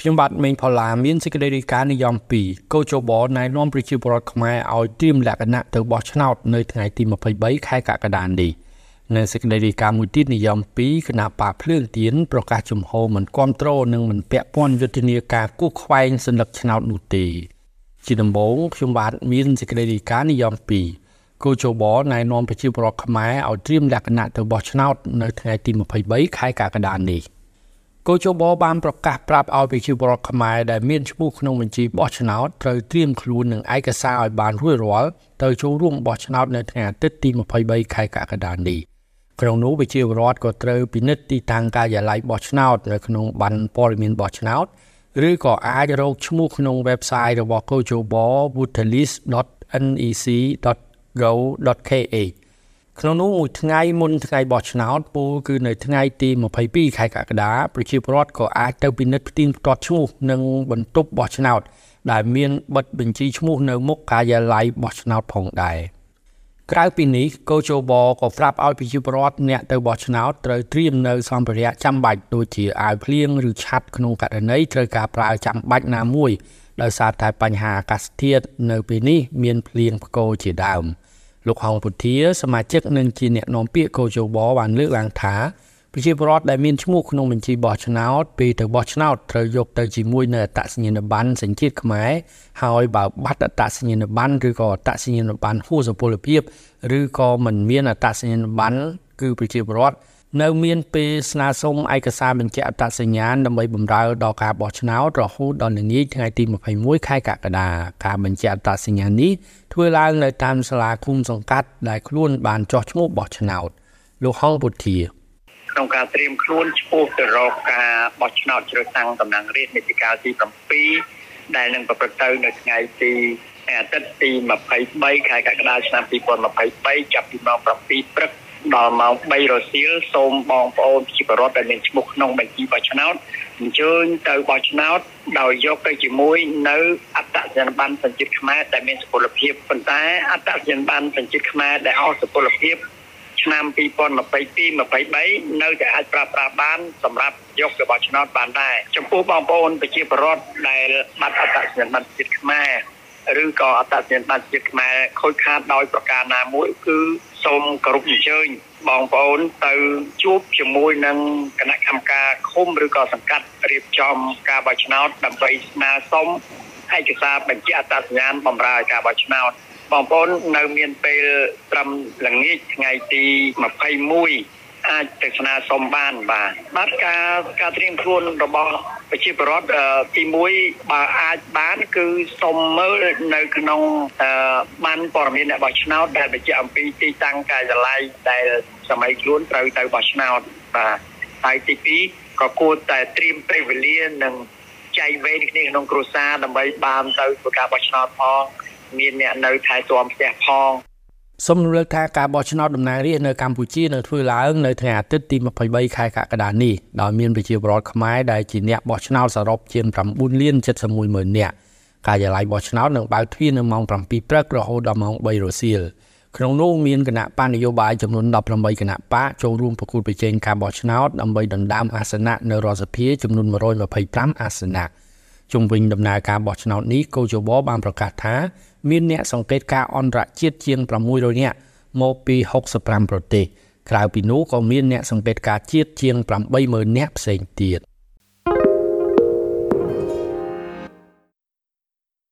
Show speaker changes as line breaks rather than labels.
ខ្ញុំបាទមេងផល្លាមានសេចក្តីរាយការណ៍និយម2កោជបណែនាំប្រជាពលរដ្ឋខ្មែរឲ្យត្រៀមលក្ខណៈទៅបោះឆ្នោតនៅថ្ងៃទី23ខែកក្កដានេះនៅសេចក្តីរាយការណ៍មួយទៀតនិយម2គណៈបាភ្លើងទៀនប្រកាសជំហរមិនគ្រប់គ្រងនិងមិនពាក់ព័ន្ធយុទ្ធនាការគូសខ្វែងសញ្ញាឆ្នោតនោះទេជាដំបូងខ្ញុំបាទមានសេចក្តីរាយការណ៍និយម2គូជបណែនាំប្រជាពលរដ្ឋខ្មែរឲ្យត្រៀមលក្ខណៈទៅបោះឆ្នោតនៅថ្ងៃទី23ខែកក្កដានេះ។ កោជបបានប្រកាសប្រាប់ឲ្យប្រជាពលរដ្ឋខ្មែរដែលមានឈ្មោះក្នុងបញ្ជីបោះឆ្នោតត្រូវត្រៀមខ្លួននឹងឯកសារឲ្យបានរួចរាល់ទៅចូលរួមបោះឆ្នោតនៅថ្ងៃអាទិត្យទី23ខែកក្កដានេះក្នុងនោះប្រជាពលរដ្ឋក៏ត្រូវពិនិត្យទីតាំងការិយាល័យបោះឆ្នោតនៅក្នុងបណ្ណព័ត៌មានបោះឆ្នោតឬក៏អាចរកឈ្មោះក្នុង website របស់កោជប voterlist.nec.go.ka ក្នុងនោះមួយថ្ងៃមុនថ្ងៃបោះឆ្នោតពលគឺនៅថ្ងៃទី22ខែកក្កដាប្រជាពលរដ្ឋក៏អាចទៅពិនិត្យផ្ទៀងផ្ទាត់ឈ្មោះនិងបន្ទប់បោះឆ្នោត ដែលមានបិទបញ្ជីឈ្មោះនៅមុខការិយាល័យបោះឆ្នោតផងដែរក្រៅពីនេះកោជបក៏ប្រាប់ឲ្យប្រជាពលរដ្ឋអ្នកទៅបោះឆ្នោតត្រូវត្រៀមនៅសម្ភារៈចាំបាច់ដូចជាអាវភ្លៀងឬឆ័ត្រក្នុងករណីត្រូវការប្រើចាំបាច់ណាមួយដោយសារតែបញ្ហាអាកាសធាតុនៅពេលនេះមានភ្លៀងផ្គរជាដើម។ លោកហងពុធាសមាជិកនិងជាអ្នកនាំពាក្យកោជបបានលើកឡើងថាប្រជាពលរដ្ឋដែលមានឈ្មោះក្នុងបញ្ជីបោះឆ្នោតពេលទៅបោះឆ្នោតត្រូវយកទៅជាមួយនៅអត្តសញ្ញាណប័ណ្ណសញ្ជាតិខ្មែរហើយបើបាត់អត្តសញ្ញាណប័ណ្ណឬក៏អត្តសញ្ញាណប័ណ្ណហួសសុពលភាពឬក៏មិនមានអត្តសញ្ញាណប័ណ្ណគឺប្រជាពលរដ្ឋ នៅមានពេលស្នើសុំឯកសារបញ្ជាក់អត្តសញ្ញាណដើម្បីបម្រើដល់ការបោះឆ្នោតរហូតដល់ល្ងាចថ្ងៃទី21ខែកក្កដាការបញ្ជាក់អត្តសញ្ញាណនេះធ្វើឡើងនៅតាមសាលាឃុំសង្កាត់ដែលខ្លួនបានចោះឈ្មោះបោះឆ្នោតលោកហងពុធា
ក្នុងការត្រៀមខ្លួនឈ្មោះទៅរកការបោះឆ្នោតជ្រើសតាំងតំណាងរាស្ត្រនីតិកាលទី7ដែលនឹងប្រព្រឹត្តទៅនៅថ្ងៃទីអាទិត្យទី23ខែកក្កដាឆ្នាំ2023ចាប់ពីម៉ោង7ព្រឹក ដល់ម៉ោង3រសៀលសូមបងប្អូនប្រជាពលរដ្ឋដែលមានឈ្មោះក្នុងបញ្ជីបោះឆ្នោតអញ្ជើញទៅបោះឆ្នោតដោយយកទៅជាមួយនៅអត្តសញ្ញាណប័ណ្ណសញ្ជាតិខ្មែរដែលមានសុពលភាពប៉ុន្តែអត្តសញ្ញាណប័ណ្ណសញ្ជាតិខ្មែរដែលអស់សុពលភាពឆ្នាំ2022 23នៅតែអាចប្រើប្រាស់បានសម្រាប់យកទៅបោះឆ្នោតបានដែរចំពោះបងប្អូនប្រជាពលរដ្ឋដែលបាត់អត្តសញ្ញាណប័ណ្ណជាតិខ្មែរ ឬក៏អត្តសញ្ញាណប័ណ្ណជាតិខ្មែរខូចខាតដោយប្រការណាមួយគឺសូមគោរពអញ្ជើញបងប្អូនទៅជួបជាមួយនឹងគណៈកម្មការឃុំឬក៏សង្កាត់រៀបចំការបោះឆ្នោតដើម្បីស្នើសុំឯកសារបញ្ជាក់អត្តសញ្ញាណបម្រើការបោះឆ្នោតបងប្អូននៅមានពេលត្រឹមល្ងាចថ្ងៃទី21 អាចទៅស្នើសុំបានបាទបាទការការត្រៀមខ្លួនរបស់ប្រជាពលរដ្ឋទី1បើអាចបានគឺសុំមើលនៅក្នុងបានព័ត៌មានអ្នកបោះឆ្នោតដែលបញ្ជាក់អំពីទីតាំងការិយាល័យដែលសម័យខ្លួនត្រូវទៅបោះឆ្នោតបាទហើយទី2ក៏គួរតែត្រៀមពេលវេលានិងចែកវេនគ្នាក្នុងគ្រួសារដើម្បីបានទៅធ្វើការបោះឆ្នោតផងមានអ្នកនៅថែទាំផ្ទះផង
សូមរំលឹកថាការបោះឆ្នោតតំណាងរាស្ត្រនៅកម្ពុជានៅធ្វើឡើងនៅថ្ងៃអាទិត្យទី23ខែកក្កដានេះដោយមានប្រជាពលរដ្ឋខ្មែរដែលជាអ្នកបោះឆ្នោតសរុបជាង9លាន71ម៉ឺននាក់ការិយាល័យបោះឆ្នោតនឹងបើកទ្វារនៅម៉ោង7ព្រឹករហូតដល់ម៉ោង3រសៀលក្នុងនោះមានគណៈបកនយោបាយចំនួន18គណៈបកចូលរួមប្រគល់ប្រជែងការបោះឆ្នោតដើម្បីដណ្ដើមអាសនៈនៅរដ្ឋសភាចំនួន125អាសនៈ ជុំវិញដំណើរការបោះឆ្នោតនេះកោជបបានប្រកាសថាមានអ្នកសង្កេតការអន្តរជាតិជាង600នាក់មកពី65ប្រទេសក្រៅពីនោះក៏មានអ្នកសង្កេតការជាតិជាង80000នាក់ផ្សេងទៀត។